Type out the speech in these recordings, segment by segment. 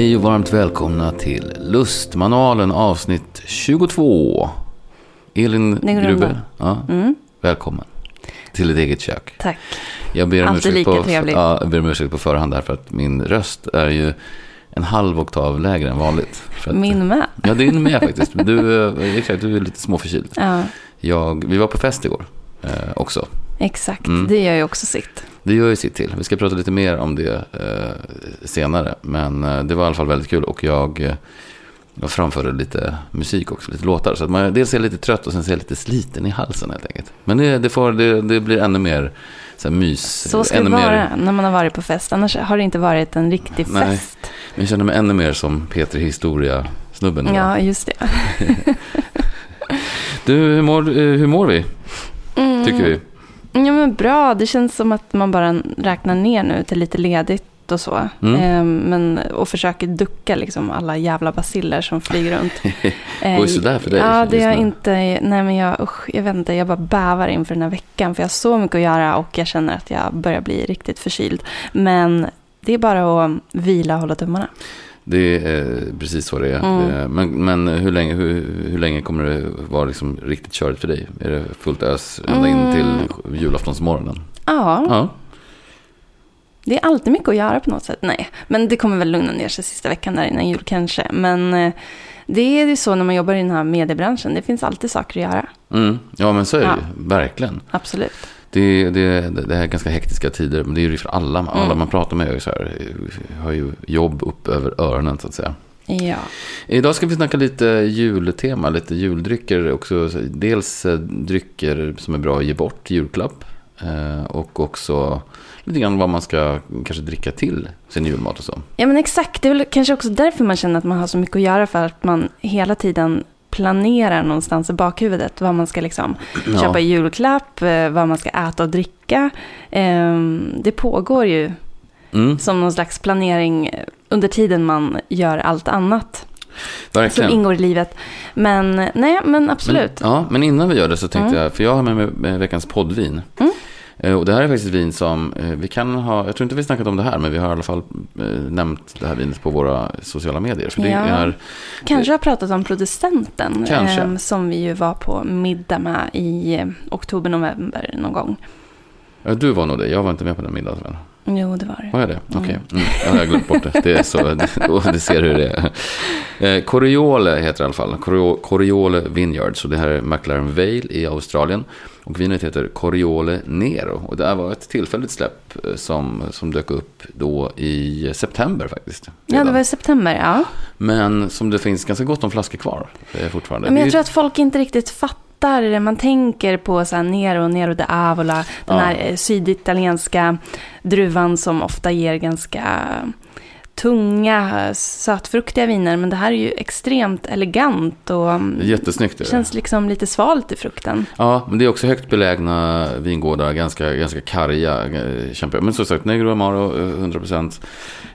Hej och varmt välkomna till Lustmanualen avsnitt 22. Elin Gruber, ja, Mm, välkommen till ditt eget kök. tack. Jag ber om ursäkt på. Ja, jag ber om ursäkt på förhand där för att min röst är ju en halv oktav lägre än vanligt. Att, Min med. Ja, din med faktiskt. Du, eh, exakt, du är lite småförkyld. Ja, Jag, vi var på fest igår eh, också. Exakt. Mm. Det gör ju också sitt. Det gör ju sitt till. Vi ska prata lite mer om det eh, senare. Men eh, det var i alla fall väldigt kul och jag, eh, jag framförde lite musik också, lite låtar. Så att man dels är lite trött och sen jag lite sliten i halsen helt enkelt. Men det, det, får, det, det blir ännu mer så här, mys. Så ska ännu det vara Mer, när man har varit på fest. Annars har det inte varit en riktig Nej. fest. jag känner mig ännu mer som Peter Historia-snubben. Ja, just det. Du, hur mår, eh, hur mår vi, Mm. tycker vi? Ja, men bra. Det känns som att man bara räknar ner nu till lite ledigt och så. Mm. Ehm, men, och försöker ducka liksom alla jävla basiller som flyger runt. Det går ju sådär för dig Ja, det är inte... Nej, men jag, usch, jag vet inte. Jag bara bävar inför den här veckan. För jag har så mycket att göra och jag känner att jag börjar bli riktigt förkyld. Men det är bara att vila och hålla tummarna. Det är eh, precis så det är. Mm. Är- Men, men hur, länge, hur, hur länge kommer det vara liksom riktigt körigt för dig? Är det fullt ös ända in Mm. till julaftonsmorgonen? Ja, Ja. det är alltid mycket att göra på något sätt. Nej, men det kommer väl lugna ner sig sista veckan där innan jul kanske. Men eh, det är ju så när man jobbar i den här mediebranschen. Det finns alltid saker att göra. Mm. ja, men så är det Ja. ju. Verkligen. Absolut. Det, det, det här är ganska hektiska tider. Men det är ju för alla. Alla Mm. man pratar med är så här, har ju jobb upp över öronen så att säga. Ja. Idag ska vi snacka lite jultema, lite juldrycker också. Dels eh, drycker som är bra att ge bort, julklapp. Eh, Och också lite grann vad man ska kanske dricka till sin julmat och så. Ja men exakt, det är väl kanske också därför man känner att man har så mycket att göra för att man hela tiden planerar någonstans i bakhuvudet vad man ska liksom Ja. köpa i julklapp, eh, vad man ska äta och dricka. Ehm, Det pågår ju Mm, som någon slags planering under tiden man gör allt annat som verkligen. ingår i livet. Men nej, men absolut. Men, ja, men innan vi gör det så tänkte Mm. jag, för jag har med mig veckans poddvin. Mm. Eh, Och det här är faktiskt ett vin som eh, vi kan ha, jag tror inte vi snackat om det här, men vi har i alla fall eh, nämnt det här vinet på våra sociala medier. För det Ja. är, Kanske har pratat om producenten Kanske. som vi ju var på middag med i eh, oktober-november någon gång. du var nog det, jag var inte med på den middagen. Jo, det var det. Var jag det? Mm. Okej, mm. jag har glömt bort det. Det är så, det ser hur det är. Coriole heter det i alla fall. Coriole Vineyards. Och det här är McLaren Vale i Australien. Och vinet heter Coriole Nero. Och det här var ett tillfälligt släpp eh, som, som dök upp då i september faktiskt. Ja, det redan. var i september, ja. Men som det finns ganska gott om flaskor kvar fortfarande. Men jag ju- tror att folk inte riktigt fattar. Man tänker på så här Nero, Nero de Avola, den Ja. här eh, syditalienska druvan som ofta ger ganska tunga, sötfruktiga viner. Men det här är ju extremt elegant och mm, jättesnyggt. Känns liksom lite svalt i frukten. Ja, men det är också högt belägna vingårdar, ganska, ganska karga. eh, Kämpa. Men som sagt, Negro Amaro eh, 100%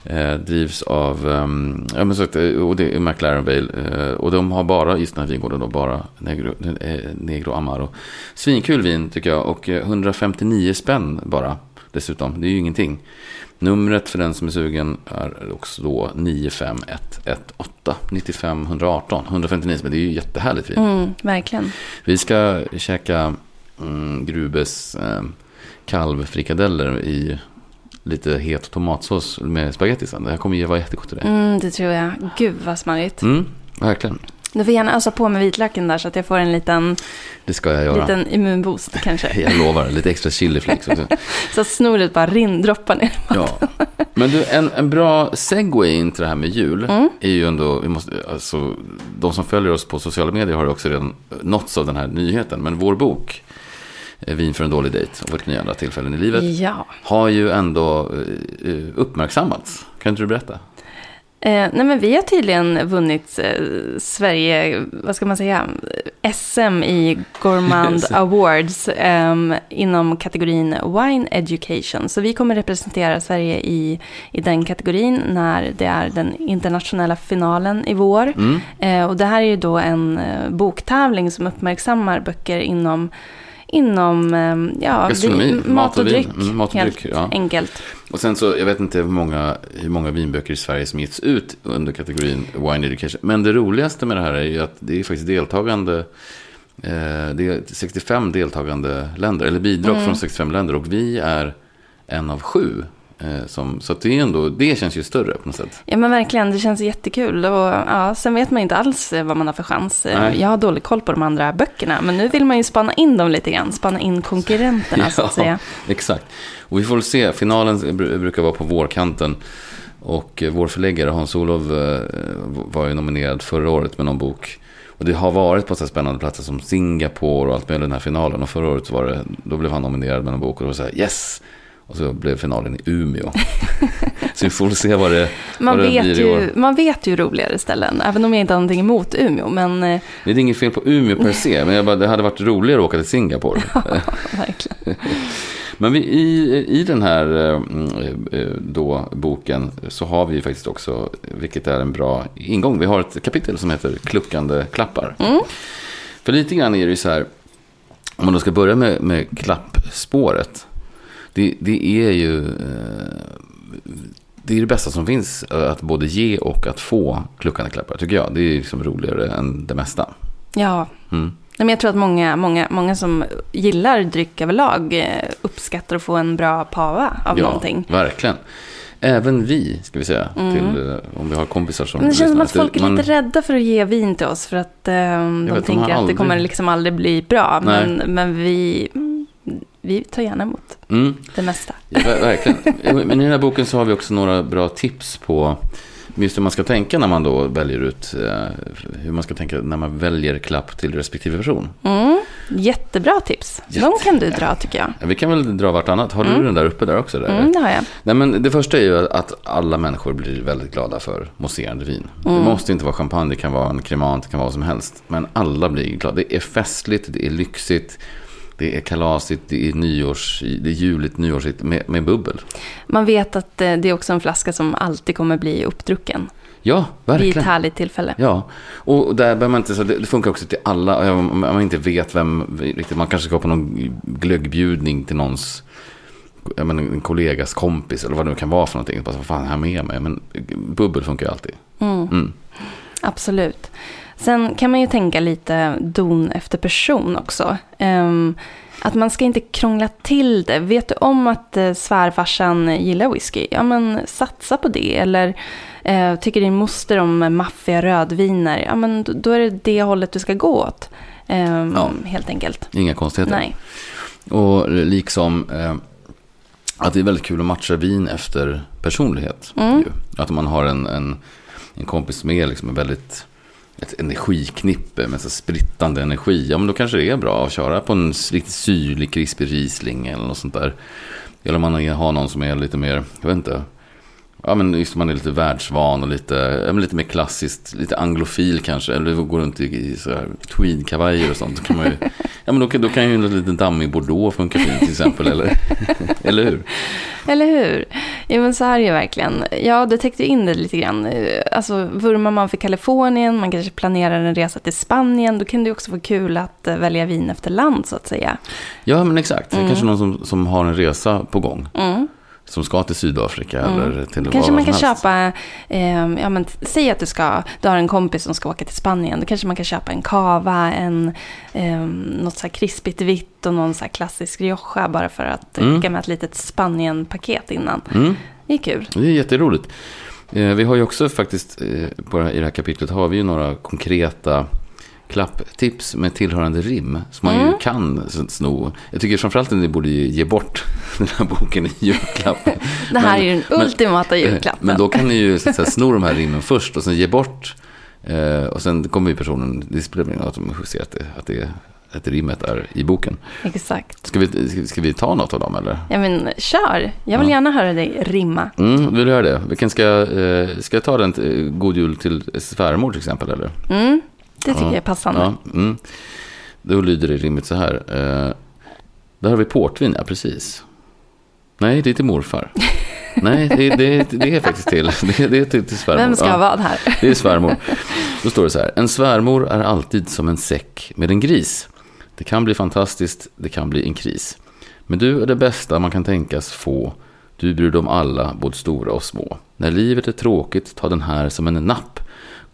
eh, drivs av, ehm, ja men sagt, eh, och det är McLaren Vale. Eh, och de har bara, just den här vingården då, bara Negro, eh, Negro Amaro. Svinkul vin tycker jag och eh, 159 spänn bara dessutom. Det är ju ingenting. Numret för den som är sugen är också då 95118 95 118 159 spänn. Det är ju jättehärligt vin. Mm, verkligen. Vi ska käka mm, Grubes eh, kalvfrikadeller i lite het tomatsås med spagetti sen. Det här kommer ju vara jättegott till dig. Mm, det tror jag. Gud vad smarrigt. Mm, verkligen. Du får gärna ösa på med vitlöken där så att jag får en liten, Det ska jag göra. liten immunboost kanske. Jag lovar, lite extra chiliflakes också. Så att snoret bara rinndroppar ner. Ja. Men du, en, en bra segway in till det här med jul Mm. är ju ändå, vi måste, alltså, de som följer oss på sociala medier har ju också redan nåtts av den här nyheten. Men vår bok, eh, Vin för en dålig dejt och vårt nya andra tillfällen i livet, Ja. har ju ändå eh, uppmärksammats. Kan inte du berätta? Eh, nej men vi har tydligen vunnit eh, Sverige, vad ska man säga, SM i Gourmand Awards ehm, inom kategorin Wine Education. Så vi kommer representera Sverige i, i den kategorin när det är den internationella finalen i vår. Mm. Eh, och det här är ju då en eh, boktävling som uppmärksammar böcker inom inom eh, ja, Gastronomi, vi- mat och dryck. Mm, mat och helt dryck, ja. enkelt. Och sen så, jag vet inte hur många, hur många vinböcker i Sverige som getts ut under kategorin Wine Education. Men det roligaste med det här är ju att det är faktiskt deltagande, eh, det är 65 deltagande länder, eller bidrag från 65 länder. Och vi är en av sju. Eh, som, så det är ändå, det känns ju större på något sätt. Ja men verkligen, det känns jättekul. Och ja, sen vet man inte alls eh, vad man har för chans. Eh, Nej. Jag har dålig koll på de andra böckerna. Men nu vill man ju spana in dem lite grann. Spana in konkurrenterna så att säga. exakt. Och vi får väl se, finalen br- brukar vara på vårkanten. Och vår förläggare Hans-Olof eh, var ju nominerad förra året med någon bok. Och det har varit på så spännande platser som Singapore och allt med den här finalen. Och förra året var det, då blev han nominerad med någon bok och då var det så här yes! Och så blev finalen i Umeå. så vi får se vad det, Man vad det vet, i år. ju, man vet ju roligare ställen. Även om jag inte har någonting emot Umeå. Men eh, Det är inget fel på Umeå per se, men jag bara, det hade varit roligare att åka till Singapore. verkligen. Men vi, i, i den här eh, eh, då, boken så har vi ju faktiskt också, vilket är en bra ingång, vi har ett kapitel som heter Kluckande klappar. Mm. För lite grann är det ju så här, om man då ska börja med, med klappspåret. Det, det är ju eh, det, är det bästa som finns, eh, att både ge och att få kluckande klappar, tycker jag. Det är liksom roligare än det mesta. Ja. Mm. Men jag tror att många, många, många som gillar dryck överlag eh, uppskattar att få en bra pava av ja, någonting. verkligen. Även vi, ska vi säga, till, eh, om vi har kompisar som Men det känns som att folk är Man- lite rädda för att ge vin till oss. För att eh, de vet, de tänker har att aldrig- det kommer liksom aldrig bli bra. Nej. Men, men vi, mm, vi tar gärna emot Mm, det mesta. ja, ver- verkligen. Men i den här boken så har vi också några bra tips på just hur man ska tänka när man då väljer ut, eh, hur man ska tänka när man väljer klapp till respektive person. Mm, jättebra tips. De Jätte- kan du dra tycker jag. Ja, Vi kan väl dra vartannat. Har du den där uppe där också? Där? Mm, det har jag. Nej, men det första är ju att alla människor blir väldigt glada för mousserande vin. Mm. Det måste inte vara champagne, det kan vara en cremant, det kan vara vad som helst. Men alla blir glada. Det är festligt, det är lyxigt, det är kalasigt, det är nyårs, det är juligt, nyårsigt med, med bubbel. Man vet att eh, det är också en flaska som alltid kommer bli uppdrucken. Ja, Vid ett verkligen. härligt tillfälle. Ja, och där behöver man inte, så det, funkar också till alla, om man inte vet vem riktigt, man kanske ska på någon glöggbjudning till någons, menar, en kollegas kompis eller vad det nu kan vara för någonting. Bara, vad fan jag med mig? Men bubbel funkar ju alltid. Mm. Mm. Absolut. Sen kan man ju tänka lite don efter person också. Ehm, att man ska inte krångla till det. Vet du om att eh, svärfarsan gillar whisky? Ja, men satsa på det. Eller eh, tycker din moster om maffiga rödviner? Ja, men då- är det det hållet du ska gå åt. Ehm, Ja. Helt enkelt. Inga konstigheter. Nej. Och liksom eh, att det är väldigt kul att matcha vin efter personlighet. Mm. Att man har en, en, en kompis är liksom en väldigt ett energiknippe med så sprittande energi. Ja men då kanske det är bra att köra på en riktigt syrlig krispig Riesling eller något sånt där. Eller om man har någon som är lite mer, jag vet inte. Ja men just man är lite världsvan och lite, lite mer klassiskt, lite anglofil kanske. Eller går runt i, tweedkavajer och sånt. Då kan man ju, ja men då, kan- då kan ju en liten dammig bordeaux funka fint till exempel. Eller, eller hur? Eller hur? Ja, men så här är det verkligen. Ja, du täckte in det lite grann. Alltså, vurmar man för Kalifornien, man kanske planerar en resa till Spanien, då kan det också vara kul att eh, välja vin efter land, så att säga. Ja men exakt. Det är Kanske någon som, som har en resa på gång. Mm. Som ska till Sydafrika eller till Kanske vad man kan helst. köpa, eh, ja men säg att du ska, du har en kompis som ska åka till Spanien, då kanske man kan köpa en cava, en, eh, något så här krispigt vitt och någon så här klassisk rioja bara för att Mm. skicka med ett litet Spanien-paket innan. Mm. Det är kul. Det är jätteroligt. Eh, Vi har ju också faktiskt, eh, på i det här kapitlet har vi ju några konkreta klapptips med tillhörande rim. Som man ju Mm. kan s- sno. Jag tycker framförallt att ni borde ju ge bort den här boken i julklapp. Det här Men- är ju den men- ultimata Eh, julklappen. Men då kan ni ju så att sno de här rimmen först och sen ge bort. Eh, och sen kommer ju personen, det spelar ingen roll att de ser att, det, att, det, att rimmet är i boken. Exakt. Ska vi, ska, ska vi ta något av dem eller? Ja men kör. Jag vill Ja. gärna höra dig rimma. Mm, vill du göra det? Vilken ska, eh, ska jag ta den till God Jul till svärmor till exempel eller? Mm, det tycker Ja. jag är passande. Ja, mm. Då lyder det rimmet så här. Eh, där har vi portvin, ja precis. Nej, det är till morfar. Nej, det, det, det är faktiskt till, det, det är till, till svärmor. Vem ska ha vad här? Det är svärmor. Då står det så här. En svärmor är alltid som en säck med en gris. Det kan bli fantastiskt, det kan bli en kris. Men du är det bästa man kan tänkas få. Du bryr dig om alla, både stora och små. När livet är tråkigt, ta den här som en napp.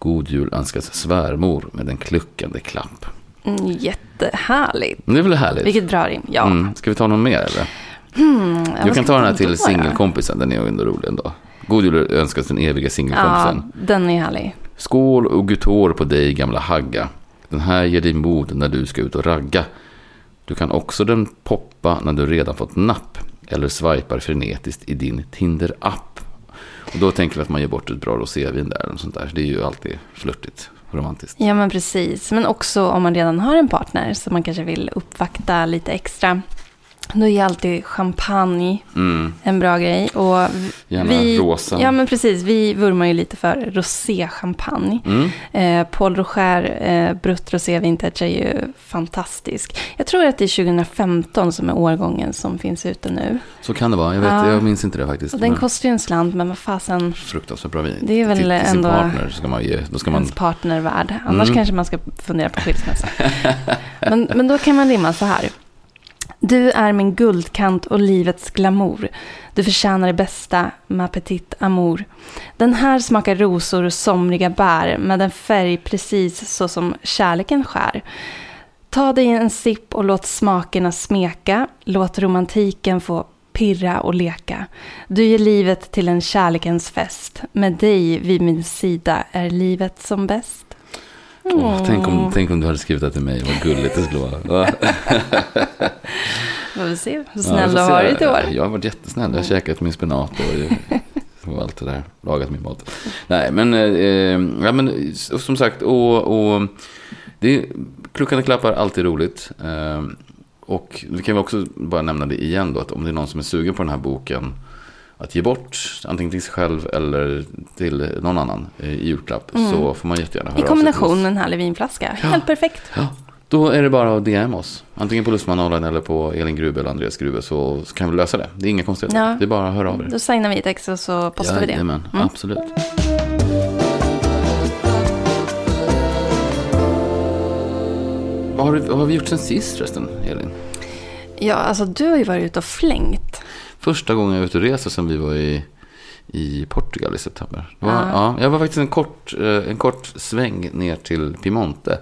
God jul önskas svärmor med en kluckande klapp. Mm, jättehärligt. Det är väl härligt? Vilket bra rim. Ja. Mm. Ska vi ta någon mer eller? Hmm, Du vad kan ta den här till singelkompisen, den är ändå rolig ändå. God jul önskas den eviga Ja, singelkompisen. den är härlig. Skål och gutår på dig gamla hagga. Den här ger dig mod när du ska ut och ragga. Du kan också den poppa när du redan fått napp. Eller swipar frenetiskt i din Tinder-app. Och då tänker vi att man ger bort ett bra rosévin där. Eller sånt där. Det är ju alltid flörtigt och romantiskt. Ja, men precis. Men också om man redan har en partner som man kanske vill uppvakta lite extra. Då är alltid champagne Mm. en bra grej. Och Gärna vi, rosa. Ja, men precis. Vi vurmar ju lite för roséchampagne. Mm. Eh, Paul Roger eh, Brut Rosé Vintage är ju fantastisk. Jag tror att det är 2015 som är årgången som finns ute nu. Så kan det vara. Jag, vet, Ja. jag minns inte det faktiskt. Och den men kostar ju en slant, men vad fasen, Fruktansvärt bra vin. Det är väl till, till sin ändå partner ska man ge. Då ska man... ens partner värd. Annars Mm. kanske man ska fundera på skilsmässa. men, men då kan man rimma så här. Du är min guldkant och livets glamour. Du förtjänar det bästa med petit amour. Den här smakar rosor och somriga bär med en färg precis så som kärleken skär. Ta dig en sipp och låt smakerna smeka. Låt romantiken få pirra och leka. Du ger livet till en kärlekens fest. Med dig vid min sida är livet som bäst. Åh, tänk, om, tänk om du hade skrivit det till mig. Vad gulligt det skulle vara. Va? Får vi se hur Ja, snäll jag du har varit i år. Jag har varit jättesnäll. Jag har käkat min spenat och, och allt det där. Lagat min mat. Nej, men, eh, ja, men som sagt. Och, och det är, kluckande klappar, alltid roligt. Eh, och vi kan också bara nämna det igen då. Att om det är någon som är sugen på den här boken. Att ge bort, antingen till sig själv eller till någon annan i julklapp. Så får man jättegärna höra Mm. I kombination med en härlig vinflaska. Helt perfekt. Ja, då är det bara att DM oss. Antingen på Lustmanalen eller på Elin Grube eller Andreas Grube så, kan vi lösa det. Det är inga konstigheter. Ja. Det är bara att höra av er. Då signar vi ett ex och så postar vi det. Jajamän, Mm. absolut. Vad har, du, vad har vi gjort sen sist förresten, Elin? Ja, alltså du har ju varit ute och flängt. Första gången jag var ute och reser sen vi var i, i Portugal i september. Det var, Ja. ja. jag var faktiskt en kort, eh, en kort sväng ner till Piemonte.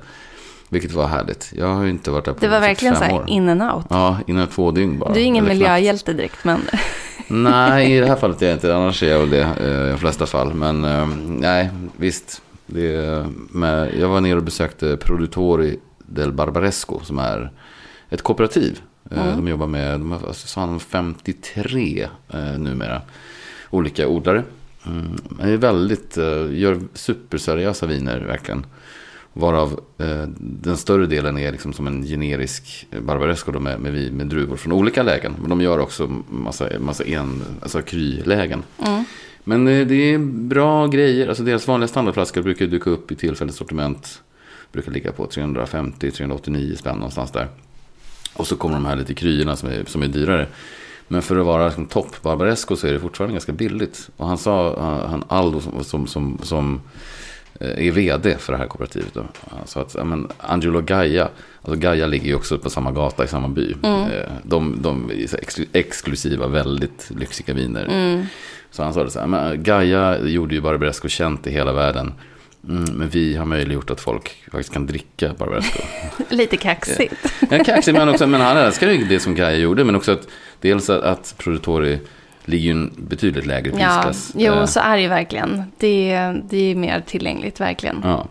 Vilket var härligt. Jag har ju inte varit där på Det var typ verkligen så här in and out. Ja, innan två dygn bara. Du är ingen miljöhjälte direkt, men Nej, i det här fallet är jag inte. Annars är jag väl det eh, i de flesta fall. Men eh, nej, visst. Det, med, jag var nere och besökte Produttori del Barbaresco som är ett kooperativ. Eh, Mm. De jobbar med, de har alltså, sa han, 53 eh, numera olika odlare. Mm, det är väldigt, eh, gör superseriösa viner verkligen. Varav eh, den större delen är liksom som en generisk barbaresco med, med, med druvor från olika lägen. Men de gör också massa, massa en, alltså krylägen. mm. Men eh, det är bra grejer. Alltså deras vanliga standardflaskor brukar dyka upp i tillfälligt sortiment. Brukar ligga på 350-389 spänn någonstans där. Och så kommer de här lite kryerna som är, som är dyrare. Men för att vara liksom topp Barbaresco så är det fortfarande ganska billigt. Och han sa, eh, han Aldo som, som, som, som eh, är vd för det här kooperativet. Då. Han sa att men Angelo Gaia, alltså Gaia ligger ju också på samma gata i samma by. Mm. Eh, De, de är exklusiva, väldigt lyxiga viner. Mm. Så han sa det så här, men Gaia gjorde ju Barbaresco känt i hela världen. Mm, men vi har möjliggjort att folk faktiskt kan dricka Barbaresco. lite kaxigt. Ja, kaxig men också, men han älskar ju det som Gaia gjorde. Men också att dels att, att Produttori ligger ju en betydligt lägre Ja, prisklass. jo, Eh, så är det ju verkligen. Det, det är mer tillgängligt, verkligen. Ja.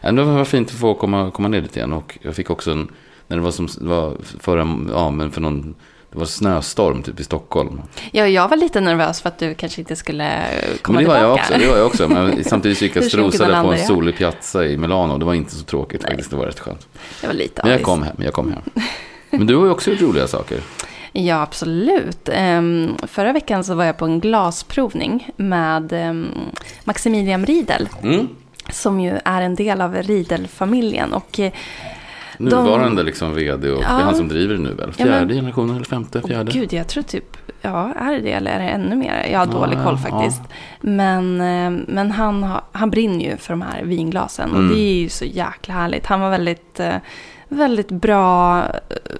Ja, Det var fint att få komma, komma ner dit igen. Och jag fick också en, när det var som, var förra, ja men för någon, det var snöstorm typ i Stockholm. Ja, jag var lite nervös för att du kanske inte skulle komma Men det var tillbaka. jag också, det var jag också. Men samtidigt så gick jag strosade på en solig piazza i Milano. Det var inte så tråkigt Nej. faktiskt, det var rätt skönt. Jag var lite Men jag kom hem, jag kom hem. Men du har ju också gjort roliga saker. Ja, absolut. Ehm, förra veckan så var jag på en glasprovning med um, Maximilian Riedel. Mm. som ju är en del av Riedel-familjen. Och eh, Nuvarande liksom vd och Ja. det är han som driver det nu väl? Ja, men- Fjärde generationen eller femte? Fjärde? Åh, gud, jag tror typ, ja, är det det eller är det ännu mer? Jag har Ja, dålig koll faktiskt. Men, eh, men han, han brinner ju för de här vinglasen och Mm. det är ju så jäkla härligt. Han var väldigt, eh, väldigt bra,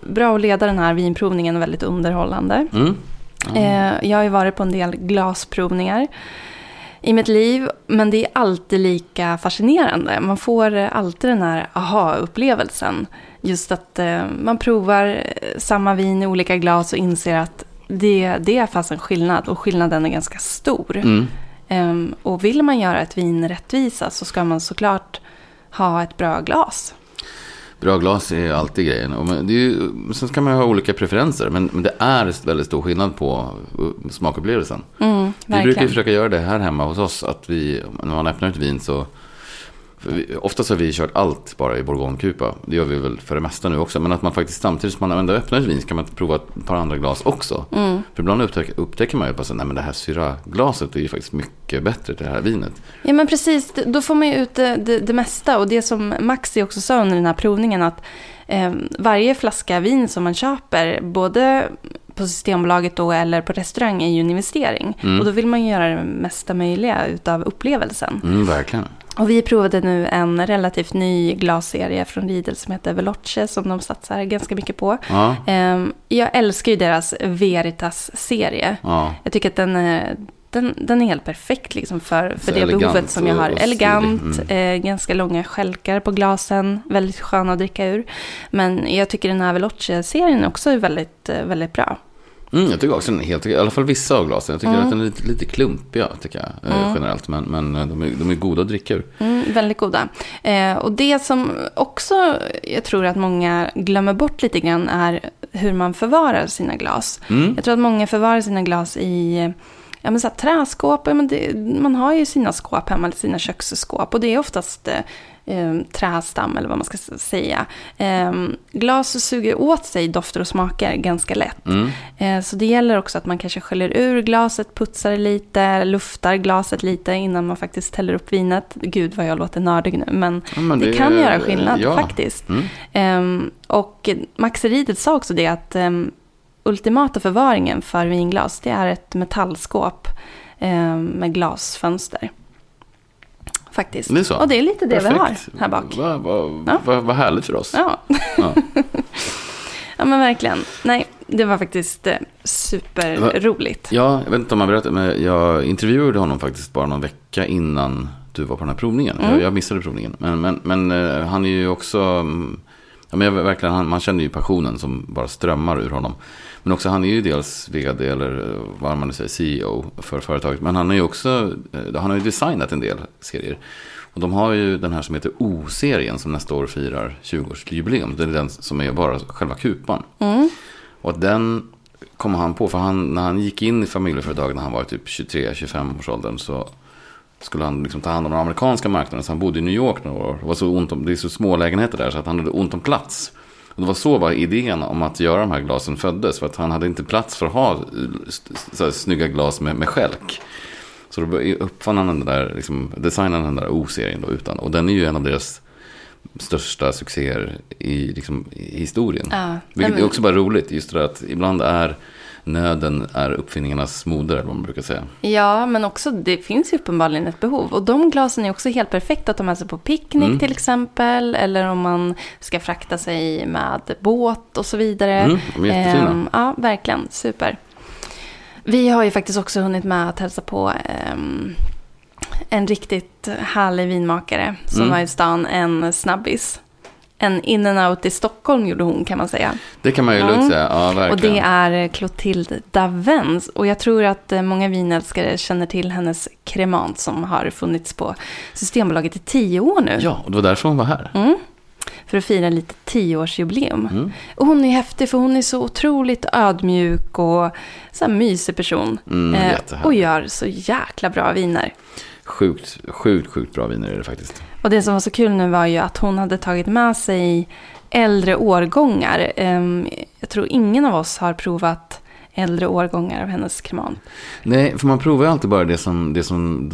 bra att leda den här vinprovningen och väldigt underhållande. Mm. Eh, jag har ju varit på en del glasprovningar i mitt liv, men det är alltid lika fascinerande. Man får eh, alltid den här aha-upplevelsen. Just att eh, man provar eh, samma vin i olika glas och inser att det, det är fast en skillnad och skillnaden är ganska stor. Mm. Ehm, och vill man göra ett vin rättvisa så ska man såklart ha ett bra glas. Bra glas är alltid grejen. Och det är ju, sen ska man ju ha olika preferenser. Men, men det är väldigt stor skillnad på uh, smakupplevelsen. Mm, Vi brukar ju försöka göra det här hemma hos oss. Att vi, när man öppnar ett vin så... vi, oftast har vi kört allt bara i bourgognekupa. Det gör vi väl för det mesta nu också. Men att man faktiskt samtidigt som man ändå öppnar ett vin ska man prova ett par andra glas också. Mm. För ibland upptäcker, upptäcker man ju bara så, nej men det här syraglaset är ju faktiskt mycket bättre till det här vinet. Ja men precis, då får man ju ut det, det, det mesta. Och det som Maxi också sa under den här provningen att eh, varje flaska vin som man köper, både på Systembolaget då eller på restaurang, är ju en investering. Mm. Och då vill man ju göra det mesta möjliga utav upplevelsen. Mm, verkligen. Och vi provade nu en relativt ny glasserie från Riedel som heter Veloce som de satsar ganska mycket på. Ja, Eh, jag älskar ju deras Veritas-serie. ja. Jag tycker att den är, den, den är helt perfekt liksom för, för det behovet som jag har. elegant, stilig, eh, ganska långa skälkar på glasen, väldigt sköna att dricka ur. Men jag tycker den här Veloce-serien också är väldigt, eh, väldigt bra. Mm, jag tycker också den är helt, i alla fall vissa av glasen. Jag tycker Mm. att den är lite, lite klumpiga, tycker jag, Mm. generellt. Men, men eh, de, är, de är goda att dricka ur. Mm, väldigt goda. Eh, och det som också jag tror att många glömmer bort lite grann är hur man förvarar sina glas. Mm. Jag tror att många förvarar sina glas i ja, men så här, träskåp. Ja, men det, man har ju sina skåp hemma, eller sina köksskåp. Och det är oftast eh, eh, trästam, eller vad man ska säga. Eh, glas suger åt sig dofter och smaker ganska lätt. Mm. Eh, så det gäller också att man kanske sköljer ur glaset, putsar det lite, luftar glaset lite innan man faktiskt häller upp vinet. Gud vad jag låter nördig nu, men Ja, men det, kan göra skillnad ja. faktiskt. Mm. Ehm, och Max sa också det att um, ultimata förvaringen för vinglas det är ett metallskåp ehm, med glasfönster. Faktiskt. Det är så? Och det är lite det vi har här bak. Vad va, Ja. va, vad härligt för oss. Ja. Ja. ja, men verkligen. Nej, det var faktiskt eh, superroligt. Ja, jag vet inte om man berättade, men jag intervjuade honom faktiskt bara någon vecka innan du var på den här provningen. Mm. Jag, jag missade provningen. Men, men, men eh, han är ju också, mm, ja, men jag, verkligen, han, man känner ju passionen som bara strömmar ur honom. Men också han är ju dels vd eller eh, vad man nu säger, CEO för företaget. Men han är ju också, eh, han har ju designat en del serier. Och de har ju den här som heter O-serien som nästa år firar 20-årsjubileum. Det är den som är bara själva kupan. Mm. Och den kom han på, för han, när han gick in i familjeföretag när han var typ 23-25 års åldern så skulle han liksom ta hand om den amerikanska marknaden. Så han bodde i New York några år. Det, var så ont om, det är så små lägenheter där så att han hade ont om plats. Och det var så var idén om att göra de här glasen föddes. För att han hade inte plats för att ha så här, snygga glas med, med skälk. Så då uppfann han den där, liksom, designade den där O-serien då utan. Och den är ju en av deras största succéer i, liksom, i historien. Ja, Vilket men- är också bara roligt, just det där att ibland är nöden är uppfinningarnas moder, eller vad man brukar säga. Ja, men också det finns ju uppenbarligen ett behov. Och de glasen är också helt perfekta att ta med sig på picknick Mm. till exempel. Eller om man ska frakta sig med båt och så vidare. Mm, de är jättefina. Ehm, ja, verkligen. Super. Vi har ju faktiskt också hunnit med att hälsa på ehm, en riktigt härlig vinmakare som Mm. var i stan, en snabbis. En in and out i Stockholm gjorde hon kan man säga. Det kan man ju Mm. lugnt säga, ja Och verkligen. det är Clotilde Davens. Och jag tror att eh, många vinälskare känner till hennes kremant som har funnits på Systembolaget i tio år nu. Ja, och det var därför hon var här. Mm. För att fira lite tioårsjubileum. Mm. Och hon är häftig för hon är så otroligt ödmjuk och så här mysig person. Mm, Eh, och gör så jäkla bra viner. Sjukt, sjukt, sjukt bra viner är det faktiskt. Och det som var så kul nu var ju att hon hade tagit med sig äldre årgångar. Ehm, Jag tror ingen av oss har provat äldre årgångar av hennes kremant. Nej, för man provar ju alltid bara det som, det som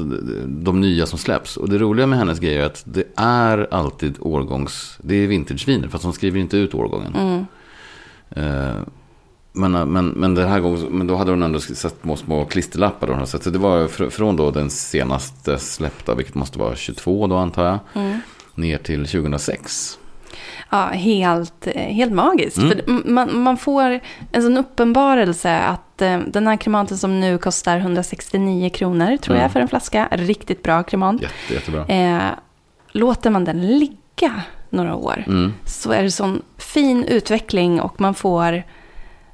de, nya som släpps. Och det roliga med hennes grejer är att det är alltid årgångs... Det är vintageviner, fast hon skriver inte ut årgången. Mm. Eh, men, men, men den här gången, men då hade hon ändå satt små, små klisterlappar. Hon sett. så det var fr från då den senaste släppta, vilket måste vara 22 då antar jag, Mm. ner till 2006. Ja, helt, eh, helt magiskt. Mm. För man, man får en sån uppenbarelse att eh, den här kremanten som nu kostar 169 kronor, tror Mm. jag, för en flaska. Riktigt bra kremant. Jätte, jättebra. Eh, låter man den ligga några år Mm. så är det sån fin utveckling och man får,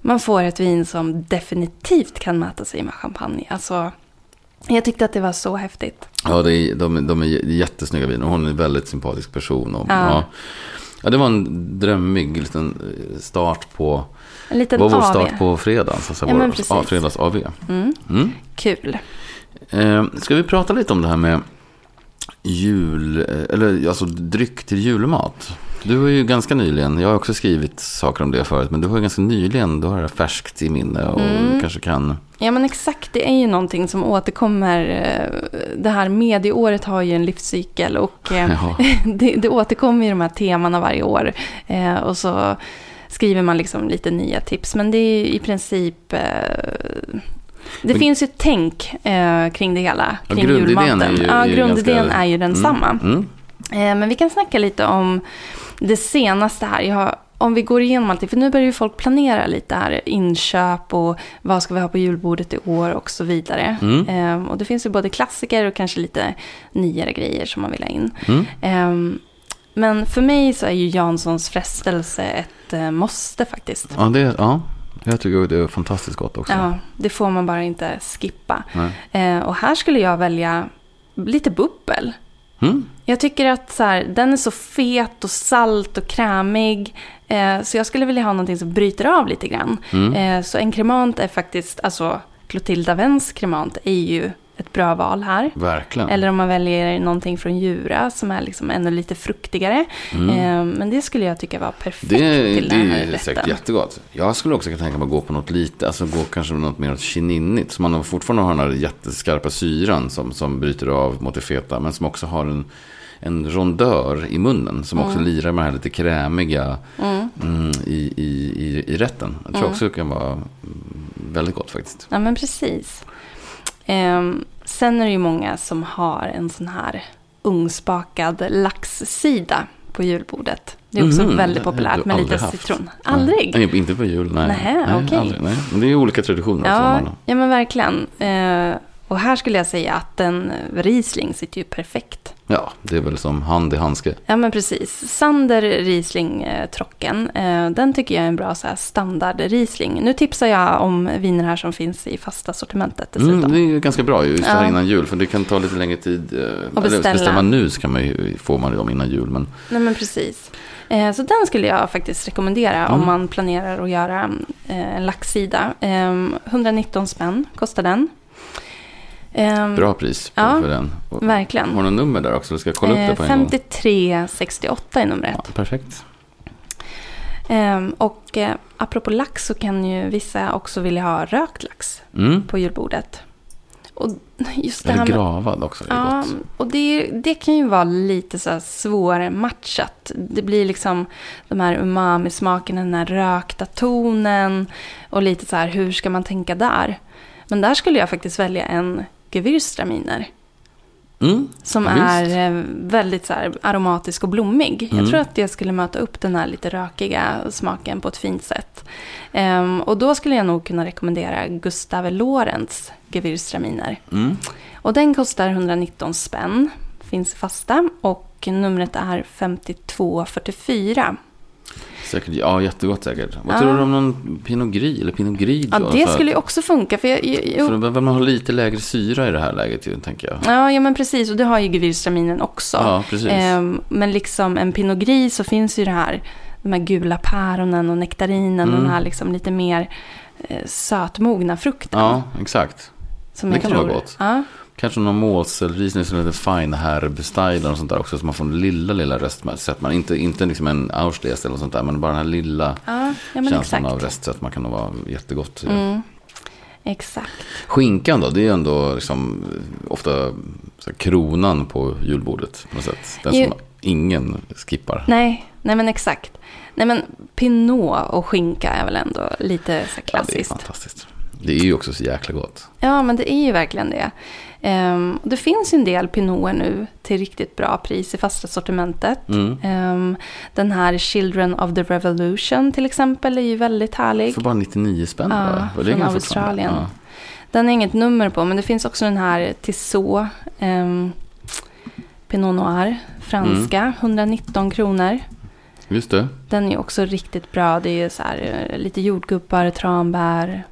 man får ett vin som definitivt kan mäta sig med champagne. Alltså, jag tyckte att det var så häftigt. Ja, det är, de, de är jättesnygga viner. Hon är en väldigt sympatisk person. Och, Ja. ja. Ja, det var en drömmig liten eh, start på... En liten Vad var vår AV. start på fredagen? Så säga, Ja, vår, ja, fredags AV. Mm, Mm. kul. Eh, ska vi prata lite om det här med jul, eh, eller alltså dryck till julmat? Du har ju ganska nyligen, jag har också skrivit saker om det förut, men du har ju ganska nyligen, du har det färskt i minne och Mm. kanske kan... Ja men exakt, det är ju någonting som återkommer. eh, Det här medieåret har ju en livscykel och eh, Ja, det, det återkommer ju de här temana varje år. Eh, och så skriver man liksom lite nya tips. Men det är ju i princip... Det Men- finns ju ett tänk eh, kring det hela, kring grundidén julmaten. är ju- ja, grundidén ganska- är ju densamma. Mm. Eh, men vi kan snacka lite om det senaste här. Har, om vi går igenom allting, för nu börjar ju folk planera lite här. Inköp och vad ska vi ha på julbordet i år och så vidare. Mm. Eh, och det finns ju både klassiker och kanske lite nyare grejer som man vill ha in. Mm. Ehm, men för mig så är ju Janssons frestelse ett eh, måste faktiskt. Ja, det, ja, jag tycker det är fantastiskt gott också. Ja, det får man bara inte skippa. Nej. Eh, och här skulle jag välja lite bubbel. Mm. Jag tycker att så här, den är så fet och salt och krämig. Eh, så jag skulle vilja ha någonting som bryter av lite grann. Mm. Eh, så en kremant är faktiskt, alltså Clotilda Wenns kremant är ju ett bra val här. Verkligen. Eller om man väljer någonting från Djura som är liksom ännu lite fruktigare. Mm. Eh, men det skulle jag tycka var perfekt Det, till det den här är rätten. säkert jättegott. Jag skulle också kunna tänka mig att gå på något lite, alltså gå kanske något mer åt. Så man fortfarande har den här jätteskarpa syran som, som bryter av mot det feta. Men som också har en, en rondör i munnen. Som också lirar med det här lite krämiga Mm. mm, i, i, i, i rätten. Jag tror också det kan vara mm, väldigt gott faktiskt. Ja, men precis. Ehm, sen är det ju många som har en sån här ugnsbakad laxsida på julbordet. Det är också Mhm, väldigt populärt med lite haft. citron. Aldrig? Nej, inte på jul, nej. Nähä, nej, okej. aldrig, nej. Men det är ju olika traditioner. Ja, ja, men verkligen. Eh, och här skulle jag säga att en Riesling sitter ju perfekt. ja, det är väl som hand i handske. Ja, men precis. Sander Riesling eh, Trocken, eh, den tycker jag är en bra så här, standard Riesling. Nu tipsar jag om viner här som finns i fasta sortimentet dessutom. Mm, det är ju ganska bra ju, just här Ja. innan jul. För det kan ta lite längre tid. eh, Eller beställa. bestämma nu så kan man ju, får man dem innan jul. Men Nej, men precis. Eh, så den skulle jag faktiskt rekommendera Mm. om man planerar att göra eh, en laxsida. Eh, 119 spänn kostar den. Eh, bra pris Ja, för den. Och, Verkligen. har du något nummer där också? Eller ska kolla upp det Eh, på en gång? 5368 är numret. Ja, perfekt. Ehm, och eh, apropå lax så kan ju vissa också vilja ha rökt lax Mm. på julbordet. Och just det Eller med... gravad också, Ja, gott. och det, det kan ju vara lite så här svårmatchat. Det blir liksom de här umami-smakerna, den här rökta tonen och lite så här, hur ska man tänka där? Men där skulle jag faktiskt välja en Gewürztraminer Mm. som Visst. är eh, väldigt så här aromatisk och blommig. Mm. Jag tror att det skulle möta upp den här lite rökiga smaken på ett fint sätt. Ehm, och då skulle jag nog kunna rekommendera Gustave Lorentz Gewürztraminer. Mm. Och den kostar 119 spänn, finns fasta och numret är 5244. Säkert, ja, jättegott säkert. Vad Ja. tror du om någon Pinot Gris eller Pinot Grigio? Ja, det skulle ju också funka. För jag, jag, För då behöver man ha lite lägre syra i det här läget ju, tänker jag. ja, ja, men precis. Och det har ju Gewürztraminen också. Ja, precis. Ehm, men liksom en Pinot Gris så finns ju det här, de här gula päronen och nektarinen, Mm. den här liksom lite mer eh, sötmogna frukten. Ja, exakt. som det kan tror. vara gott. Ja, Kanske någon målselrisning som lite fine herb-style och sånt där också. Så man får en lilla, lilla restsättning. Inte, inte liksom en Auschwitz eller sånt där. Men bara den här lilla ja, ja känslan exakt. av restsätt. Man kan nog vara jättegott. Mm. Exakt. Skinkan då, det är ju ändå liksom ofta så här, kronan på julbordet på något sätt. Den som ingen skippar. Nej, nej men exakt. Nej men pinot och skinka är väl ändå lite så här Ja, det är klassiskt. fantastiskt. Det är ju också så jäkla gott. Ja, men det är ju verkligen det. Och det finns en del pinoter nu till riktigt bra pris i fasta sortimentet. Mm. Ehm, den här Children of the Revolution till exempel är ju väldigt härlig. För bara 99 spänn Ja, bara. Från Australien. Ja. Den är inget nummer på, men det finns också den här Tissot. Um, Pinot Noir, franska, Mm. 119 kronor. Just det. Den är också riktigt bra. Det är så här, eh, lite jordgubbar, tranbär,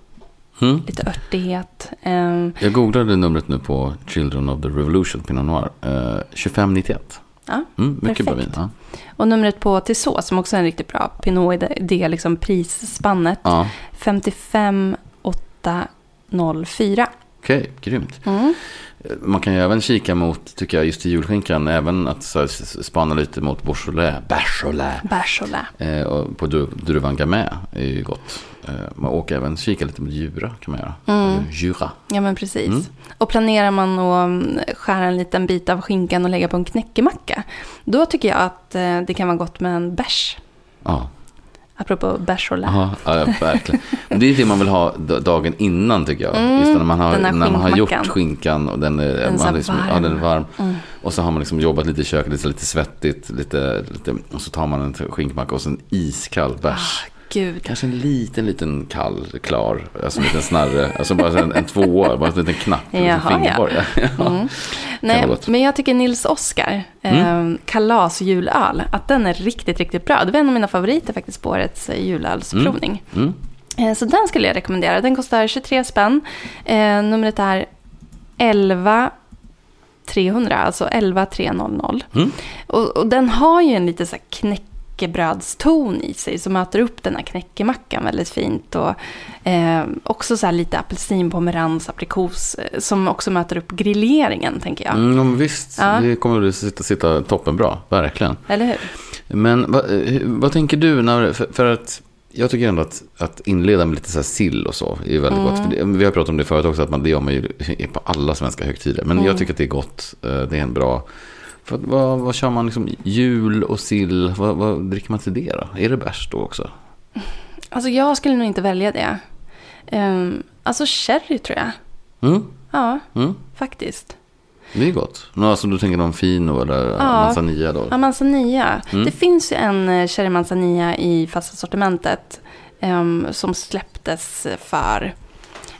Mm. lite örtighet. Ehm, Jag googlade numret nu på Children of the Revolution Pinot Noir. Eh, 2591. ja. Mm, mycket bra vin. Perfekt. Ja. Och numret på Tissot som också är en riktigt bra Pinot i det, det liksom prisspannet. Ja. 55 804. Okej, grymt. Mm. Man kan ju även kika mot, tycker jag, just i julskinkan, även att så spana lite mot Beaujolais. Beaujolais. Beaujolais. Eh, och på dru- druvan Gamay är ju gott. Eh, man åker även kika lite mot Jura kan man göra. Mm. Jura. Ja men precis. Mm. Och planerar man att mm, skära en liten bit av skinkan och lägga på en knäckemacka. Då tycker jag att eh, det kan vara gott med en bärs. Ja, Apropå Beaujolais. Aha, ja, verkligen. Men det är det man vill ha dagen innan tycker jag. Mm, Just när man har, när man har gjort skinkan och den är, Den man liksom, Ja, varm. den är varm. Mm. Och så har man liksom jobbat lite i köket, lite, lite svettigt. Lite, lite, och så tar man en skinkmacka och så en iskall bärs. Gud. Kanske en liten, liten kall, klar, alltså en liten snarre. Alltså bara en, en tvåa, bara en liten knapp. en Jaha, ja. fingerborg. Ja. Mm. Nej, men jag tycker Nils Oskar, Mm. eh, kalasjulöl, att den är riktigt, riktigt bra. Det var en av mina favoriter faktiskt på årets eh, julölsprovning. Mm. Eh, så den skulle jag rekommendera. Den kostar 23 spänn. Eh, numret är 11 300, alltså 11 300. Mm. Och, och den har ju en lite så här knäckebrödston i sig som möter upp den här knäckemackan väldigt fint. Och eh, också så här lite apelsin, pomerans, aprikos eh, som också möter upp grilleringen tänker jag. Mm, visst, Ja. det kommer att sitta, sitta toppenbra, verkligen. Eller hur? Men vad, eh, vad tänker du när, för, för att jag tycker ändå att, att inleda med lite så sill och så är väldigt Mm. gott. Det, vi har pratat om det förut också, att man, det gör man ju på alla svenska högtider. Men Mm. jag tycker att det är gott, eh, det är en bra... Att, vad, vad kör man liksom, jul och sill, vad, vad dricker man till det då? Är det bärs då också? Alltså jag skulle nog inte välja det. Um, alltså sherry tror jag. Mm, Ja, mm, faktiskt. det är gott. Alltså du tänker någon fino eller Ja. manzanilla då? Ja, manzanilla. Mm. Det finns ju en eh, cherry manzanilla i fasta sortimentet ehm, som släpptes för,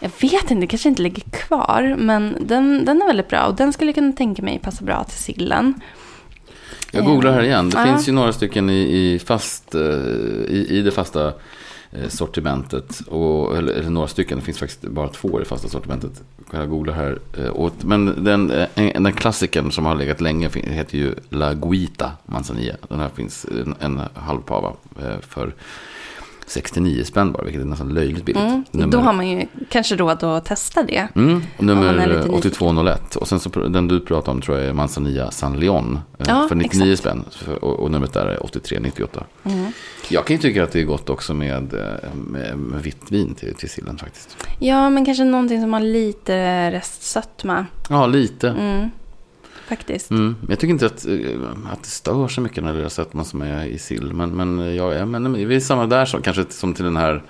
jag vet inte, det kanske inte ligger kvar, men den, den är väldigt bra och den skulle jag kunna tänka mig passa bra till sillen. Jag googlar här igen. Det Ja. finns ju några stycken i, i, fast, eh, i, i det fasta eh, sortimentet. Och, eller, eller några stycken, det finns faktiskt bara två i det fasta sortimentet. Jag googlar här. eh, men den, eh, en- den klassiken som har legat länge heter ju La Guita Manzanilla. Den här finns en, en halv pava eh, för 69 spänn bara, vilket är nästan löjligt billigt. Mm. Nummer- Då har man ju kanske råd att testa det. Mm, nummer lite eh, nyfiken. 8201. Och sen så den du pratar om tror jag är Manzanilla San Leon. eh, Ja, för 99 exakt. spänn. Och, och numret där är 8398. Mm. Jag kan ju tycka att det är gott också med, eh, med, med vitt vin till, till sillen faktiskt. Ja, men kanske någonting som har lite restsötma. Ja, lite. Mm. Faktiskt. Mm. Jag tycker inte att, eh, att det stör så mycket när det är sötma som är i sill. Men, men, ja, ja, men vi är samma där som, kanske som till den här,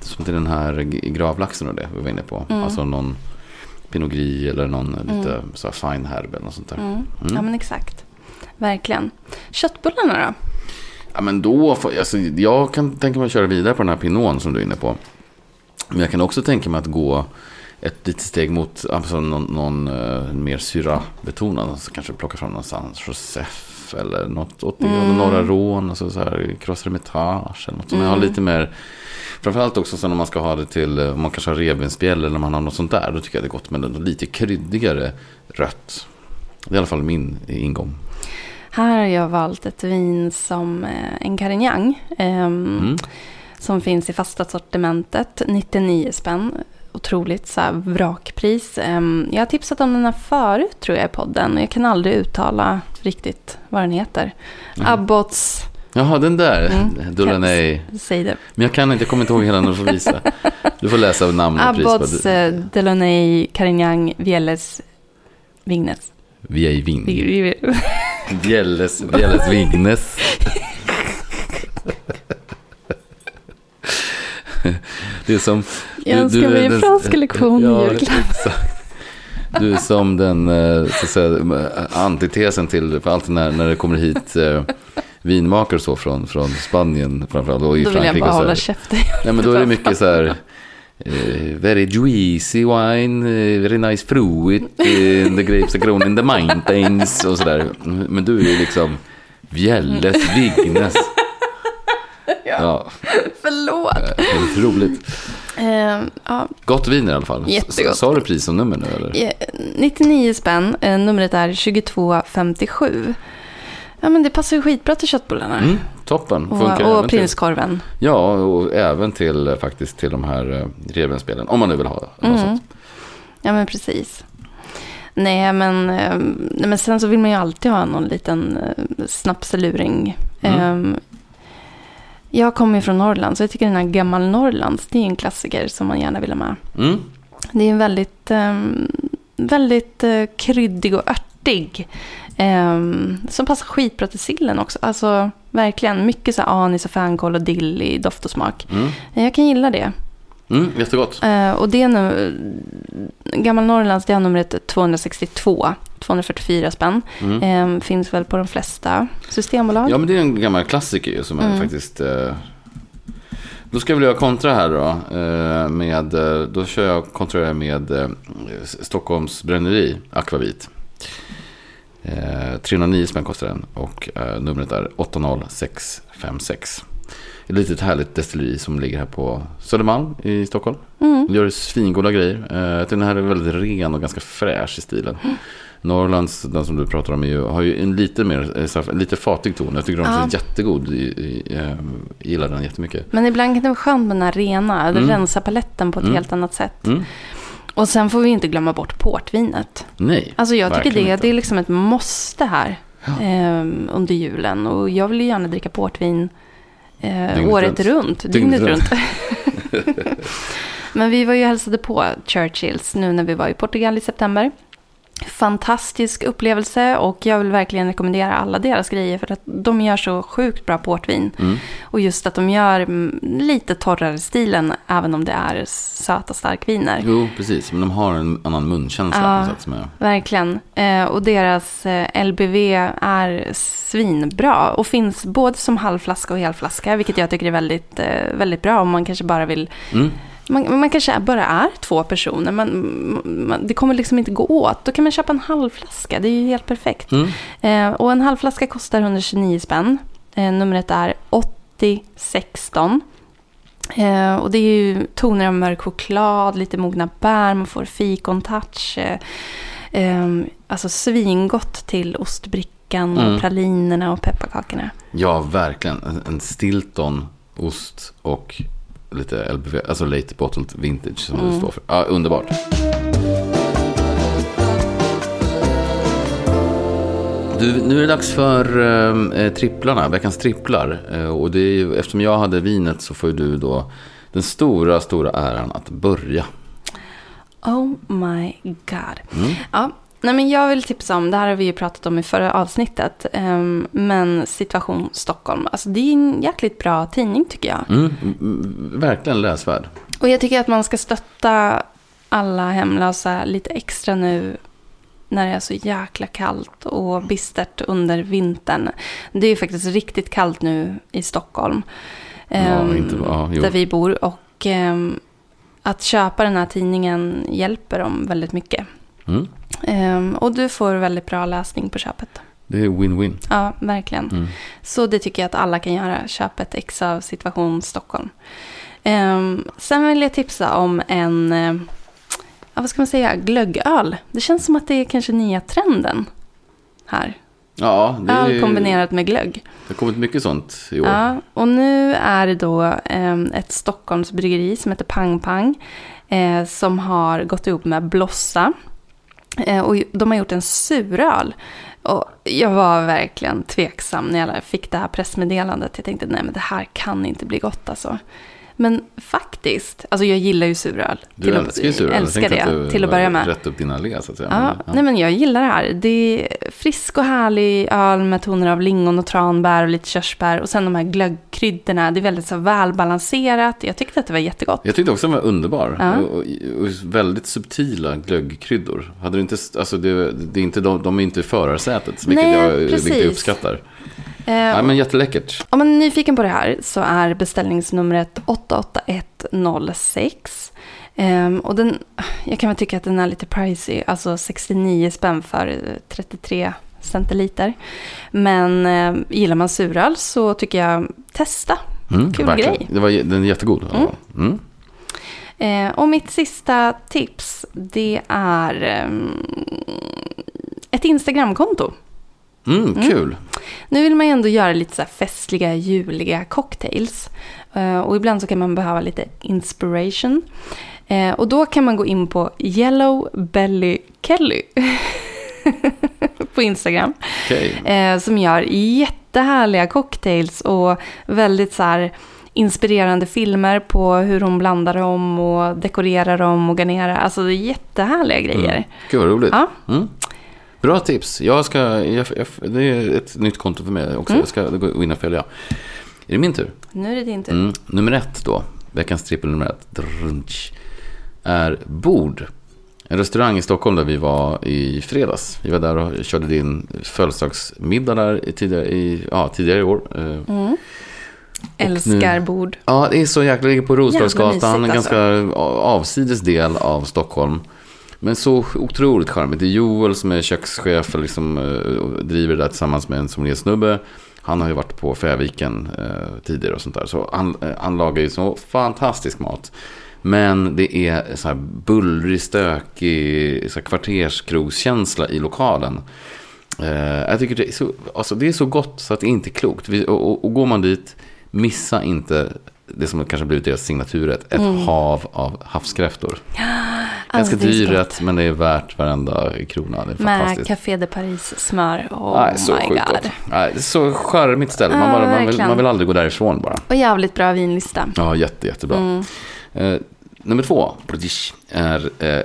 som till den här gravlaxen och det vi var inne på. Mm. Alltså någon Pinot Gris eller någon lite så här fine herb eller något sånt där. Mm. Mm. Ja, men exakt. Verkligen. Köttbullarna då? Ja, men då får, alltså, jag kan tänka mig att köra vidare på den här pinon som du är inne på. Men jag kan också tänka mig att gå ett litet steg mot alltså, någon, någon uh, mer syra-betonad. Alltså, kanske plocka fram någon San Josef eller något åt det. Mm. Norra Rån, alltså, så här, Cross Hermitage eller något som Mm. har lite mer. Framförallt också så när man ska ha det till, eh, om man kanske har revbensspjäll eller om man har något sånt där. Då tycker jag det är gott med något lite kryddigare rött. Det är i alla fall min ingång. Här har jag valt ett vin som eh, en Carignan. ehm, Mm. Som finns i fasta sortimentet. 99 spänn. Otroligt så vrakpris. Ehm, jag har tipsat om den här förut tror jag i podden. Jag kan aldrig uttala riktigt vad den heter. Mm. Abbots Jaha, den där. Mm. Delaunay. Säg det. Men jag kan inte, jag kommer inte ihåg hela när du får visa. Du får läsa namn och pris. Abbots, Delaunay, Carignan, Vieles, Vignes. I. Vi- vi- Bjälles, Bjälles Vignes. Det är som... Jag önskar mig en franska lektion i Ja, julklapp. exakt. Du är som den eh, så säga, antitesen till, för alltid när, när det kommer hit eh, vinmakare och så från, från Spanien framförallt och i Då vill jag bara och så hålla käften. Nej men då är det mycket så här. eh, very juicy wine, eh, very nice fruit, eh, the grapes are grown in the mountains och sådär. Men du är ju liksom Bjälles Vignes. Ja, Förlåt. eh, helt roligt. Eh, ja, Gott vin i alla fall. Jättegott. Sa du pris och nummer nu eller? eh, 99 spänn. Eh, numret är 2257. Ja, men det passar ju skitbra till köttbullarna. Mm, toppen, funkar och och till. prinskorven. Ja, och även till eh, faktiskt till de här eh, revbensspelen. Om man nu vill ha Mm. sånt. Ja, men precis. Nej, men, eh, nej, men sen så vill man ju alltid ha någon liten eh, snapseluring. Mm. Eh, jag kommer från Norrland, så jag tycker den här Gammal Norrlands, det är en klassiker som man gärna vill ha med. Mm. Det är en väldigt, eh, väldigt eh, kryddig och örtig. Eh, som passar skitbra till sillen också. Alltså verkligen mycket så anis och fänkål och dill i doft och smak. Mm. Jag kan gilla det. Mm, jättegott. Eh, och det är nu, Gammal Norrlands, det har numret 262. 244 spänn. Mm. Eh, finns väl på de flesta systembolag. Ja, men det är en gammal klassiker ju som är Mm. faktiskt... Eh... Då ska jag väl göra kontra här då. Eh, med, eh, då kör jag kontra med eh, Stockholms bränneri, Aquavit. Eh, 309 spänn kostar den och eh, numret är 80656. Ett litet härligt destilleri som ligger här på Södermalm i Stockholm. Mm. Gör svingoda grejer. Eh, den här är väldigt ren och ganska fräsch i stilen. Norrlands, den som du pratar om, ju, har ju en lite mer, eh, så här, lite fatig ton. Jag tycker den är Ja. jättegod. I, eh, gillar den jättemycket. Men ibland kan det vara skönt med den här rena, Mm. rensar paletten på ett Mm. helt annat sätt. Mm. Och sen får vi inte glömma bort portvinet. Nej, Alltså jag tycker det, inte. det är liksom ett måste här ehm, under julen. Och jag vill ju gärna dricka portvin eh, året runt. runt. Dygnet runt. Men vi var ju hälsade på Churchills nu när vi var i Portugal i september. Fantastisk upplevelse och jag vill verkligen rekommendera alla deras grejer för att de gör så sjukt bra portvin. Mm. Och just att de gör mm, lite torrare stilen även om det är söta starkviner. Jo, precis. Men de har en annan munkänsla på Ja. något sätt. Som är... Verkligen. Eh, och deras eh, LBV är svinbra. Och finns både som halvflaska och helflaska. Vilket jag tycker är väldigt, eh, väldigt bra om man kanske bara vill... Mm. Man, man kanske bara är två personer. Man, man, det kommer liksom inte gå åt. Då kan man köpa en halvflaska. Det är ju helt perfekt. Mm. Eh, och en halvflaska kostar 129 spänn. Eh, numret är 8016. Eh, och det är ju toner av mörk choklad, lite mogna bär, man får fikontouch. Eh, eh, alltså svingott till ostbrickan Mm. och pralinerna och pepparkakorna. Ja, verkligen. En, en Stilton, ost och lite LBV, alltså late bottled vintage som Mm. det står för. Ja, underbart. Du, nu är det dags för eh, tripplarna, veckans tripplar. Eh, och det är, eftersom jag hade vinet så får du då den stora, stora äran att börja. Oh my god. Mm. Ja, nej men jag vill tipsa om, det här har vi ju pratat om i förra avsnittet, ehm, men Situation Stockholm. Alltså det är en jäkligt bra tidning tycker jag. Mm, verkligen läsvärd. Och jag tycker att man ska stötta alla hemlösa lite extra nu när det är så jäkla kallt och bistert under vintern. Det är ju faktiskt riktigt kallt nu i Stockholm. Ja, ehm, inte- ja, jo. där vi bor. Och ehm, att köpa den här tidningen hjälper dem väldigt mycket. Mm. Ehm, och du får väldigt bra läsning på köpet. Det är win-win. Ja, verkligen. Mm. Så det tycker jag att alla kan göra. Köp ett ex av Situation Stockholm. Ehm, sen vill jag tipsa om en, ja, vad ska man säga, glöggöl. Det känns som att det är kanske nya trenden här. Ja, det, Öl är, kombinerat med glögg. det har kommit mycket sånt i år. Ja, och nu är det då eh, ett Stockholmsbryggeri som heter Pang Pang. Eh, som har gått ihop med Blossa. Eh, och de har gjort en suröl. Och jag var verkligen tveksam när jag fick det här pressmeddelandet. Jag tänkte, nej men det här kan inte bli gott alltså. Men faktiskt, alltså jag gillar ju suröl. Du älskar ju suröl. Älskar jag tänkte det, att du till att börja med. rätt upp din allé så att säga. Ja, ja. nej men jag gillar det här. Det är frisk och härlig öl med toner av lingon och tranbär och lite körsbär. Och sen de här glöggkryddorna. Det är väldigt så välbalanserat. Jag tyckte att det var jättegott. Jag tyckte också den var underbar. Ja. Och, och, väldigt subtila glöggkryddor. Hade du inte, alltså det, det är inte, de, de är inte i förarsätet, vilket, Nej, jag, vilket jag uppskattar. Eh, Ja, men jätteläckert. Om man är nyfiken på det här så är beställningsnumret 88106. Ehm, och den, jag kan väl tycka att den är lite pricey, alltså 69 spänn för eh, 33 centiliter. Men eh, gillar man suröl så tycker jag testa. Mm, Kul verkligen. grej. Det var, den är jättegod. Mm. Mm. Eh, och mitt sista tips det är ehm, ett Instagramkonto. Mm, kul. Nu vill man ju ändå göra lite så festliga, juliga cocktails. Eh, och ibland så kan man behöva lite inspiration. Eh, och då kan man gå in på Yellow Belly Kelly på Instagram. Okej. Eh, som gör jättehärliga cocktails och väldigt så här inspirerande filmer på hur hon blandar dem och dekorerar dem och garnerar. Alltså det är jättehärliga grejer. Mm. Gud vad roligt. Ja. Mm. Bra tips. Jag ska, jag, jag, det är ett nytt konto för mig också. Mm. Jag ska gå in och följa. Är det min tur? Nu är det din tur. Mm. Nummer ett då. Veckans trippel nummer ett. Drunch, är Bord. En restaurang i Stockholm där vi var i fredags. Vi var där och körde din födelsedagsmiddag där tidigare, i, ja, tidigare i år. Eh, Mm. Älskar bord. Ja, det är så jäkla, ligger på Roslagsgatan, en ganska avsides del av Stockholm. Men så otroligt charmigt. Det är Joel som är kökschef och liksom, eh, och driver det där tillsammans med en sommeliersnubbe. Han har ju varit på Fäviken eh, tidigare och sånt där. Så han, eh, han lagar ju så fantastisk mat. Men det är så här bullrig, stökig så här kvarterskroskänsla i lokalen. Eh, jag tycker det är, så, alltså det är så gott så att det är inte klokt. Vi, och, och, och går man dit, missa inte det som kanske blivit deras signaturrätt. Ett hav av havskräftor. Ganska Mm. det är så dyr gott. rätt, men det är värt varenda krona. Det är Med. Café de Paris smör. Oh Nej, så my god. Nej, är så charmigt ställe. Man, bara, man, vill, man vill aldrig gå därifrån bara. Och jävligt bra vinlista. Ja, jätte, jättebra. Mm. Eh, nummer två är eh,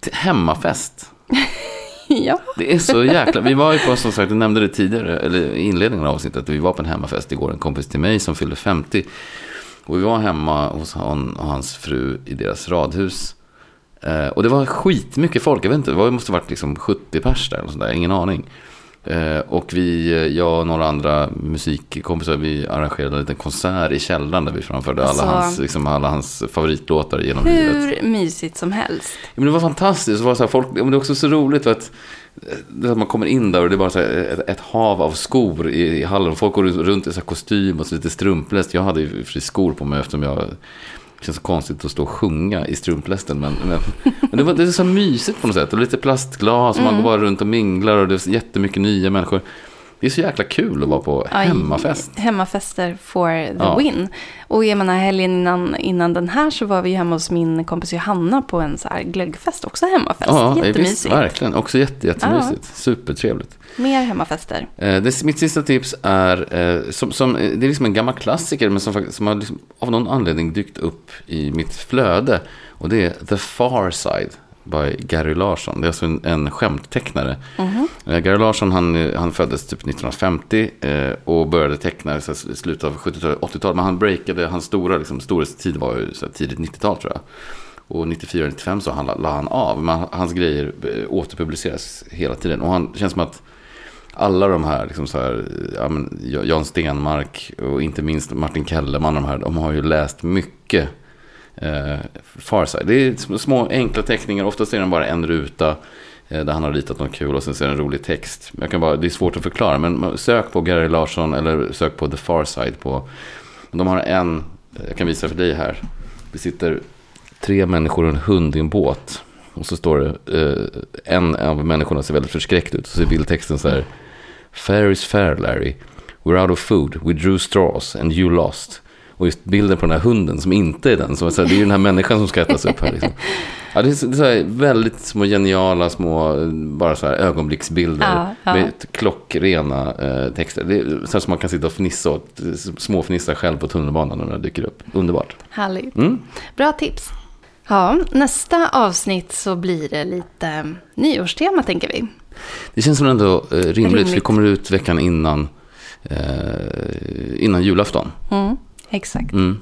t- hemmafest. ja. Det är så jäkla... Vi var ju på, som sagt, jag nämnde det tidigare, eller i inledningen av avsnittet, att vi var på en hemmafest igår. En kompis till mig som fyllde 50. Och vi var hemma hos han och hans fru i deras radhus. Eh, och det var skitmycket folk. Jag vet inte, det måste ha varit liksom 70 pers där. Eller sånt där, ingen aning. Eh, och vi, eh, jag och några andra musikkompisar, vi arrangerade en liten konsert i källaren där vi framförde Alltså- alla, hans, liksom alla hans favoritlåtar genom livet. Hur mysigt som helst. Ja, men det var fantastiskt. Det var, så här, folk, men det var också så roligt för att, det att man kommer in där och det är bara så ett, ett hav av skor i, i hallen. Folk går runt i så kostym och så lite strumpläst. Jag hade ju skor på mig eftersom jag... Det känns så konstigt att stå och sjunga i strumplästen. Men, men, men det, var, det är så mysigt på något sätt. Och lite plastglas och man går bara runt och minglar. Och det är jättemycket nya människor. Det är så jäkla kul att vara på Aj, hemmafest. Hemmafester for the Ja. win. Och jag menar helgen innan, innan den här så var vi hemma hos min kompis Johanna på en så här glöggfest. Också hemmafest. Ja, visst, Jättemysigt. verkligen. Också jätte, jättemysigt. Supertrevligt. Mer hemmafester. Eh, det, mitt sista tips är, eh, som, som, eh, det är liksom en gammal klassiker, men som, som har liksom, av någon anledning dykt upp i mitt flöde. Och det är The Far Side by Gary Larsson. Det är alltså en, en skämttecknare. Eh, Gary Larsson han, han föddes typ 1950 eh, och började teckna i slutet av 70-talet, 80-talet. Men han breakade, hans stora liksom, storhetstid var ju så tidigt 90-tal tror jag. Och 94-95 så han, la han av. Men hans grejer eh, återpubliceras hela tiden. Och han det känns som att alla de här, liksom så här ja, men Jan Stenmark och inte minst Martin Kellerman, de, här, de har ju läst mycket eh, Farside. Det är små enkla teckningar, oftast är den bara en ruta eh, där han har ritat något kul och sen ser en rolig text. Jag kan bara, det är svårt att förklara, men sök på Gary Larsson eller sök på The Farside på... De har en, jag kan visa för dig här. Det sitter tre människor och en hund i en båt. Och så står det, eh, en av människorna ser väldigt förskräckt ut. Så är bildtexten så här. Fair is fair Larry. We're out of food. We drew straws and you lost. Och just bilden på den här hunden som inte är den. Som, så här, det är ju den här människan som ska ätas upp här. Liksom. Ja, det är, så, det är så här, väldigt små geniala små bara så här, ögonblicksbilder. Ja, ja. Med klockrena eh, texter. Det är så som man kan sitta och fnissa åt. Småfnissa själv på tunnelbanan när det dyker upp. Underbart. Härligt. Mm. Bra tips. Ja, nästa avsnitt så blir det lite nyårstema tänker vi. Det känns som ändå eh, rimligt, Rimligt. För det kommer ut veckan innan, eh, innan julafton. Mm, exakt. Mm.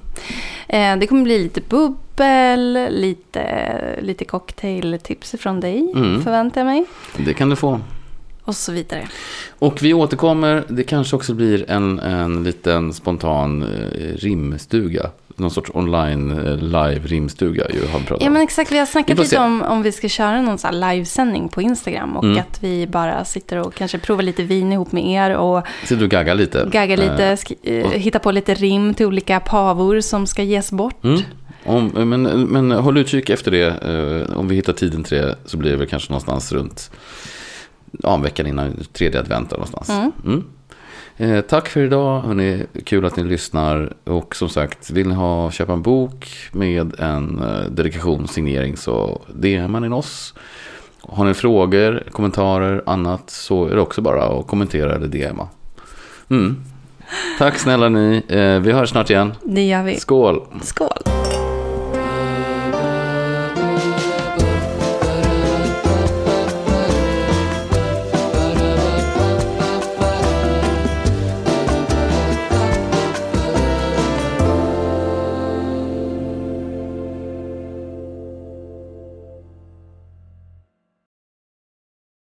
Eh, det kommer bli lite bubbel, lite, lite cocktailtips från dig, Mm. förväntar jag mig. Det kan du få. Och så vidare. Och vi återkommer. Det kanske också blir en, en liten spontan eh, rimstuga. Någon sorts online eh, live rimstuga ju har pratat Ja om. men exakt, vi har snackat lite om om vi ska köra någon sån här livesändning på Instagram och Mm. att vi bara sitter och kanske provar lite vin ihop med er och Sitter och gaggar lite? gaggar lite, Eh, sk- eh, och- hittar på lite rim till olika pavor som ska ges bort. Mm. Om, men, men håll utkik efter det. Eh, om vi hittar tiden till det så blir det väl kanske någonstans runt ja, veckan innan tredje advent någonstans. Mm. Eh, tack för idag. Hörrni, kul att ni lyssnar. Och som sagt, vill ni ha, köpa en bok med en eh, dedikationssignering så DMar in oss. Har ni frågor, kommentarer, annat så är det också bara att kommentera eller DMa. Mm. Tack snälla ni. Eh, vi hörs snart igen. Det gör vi. Skål! Skål!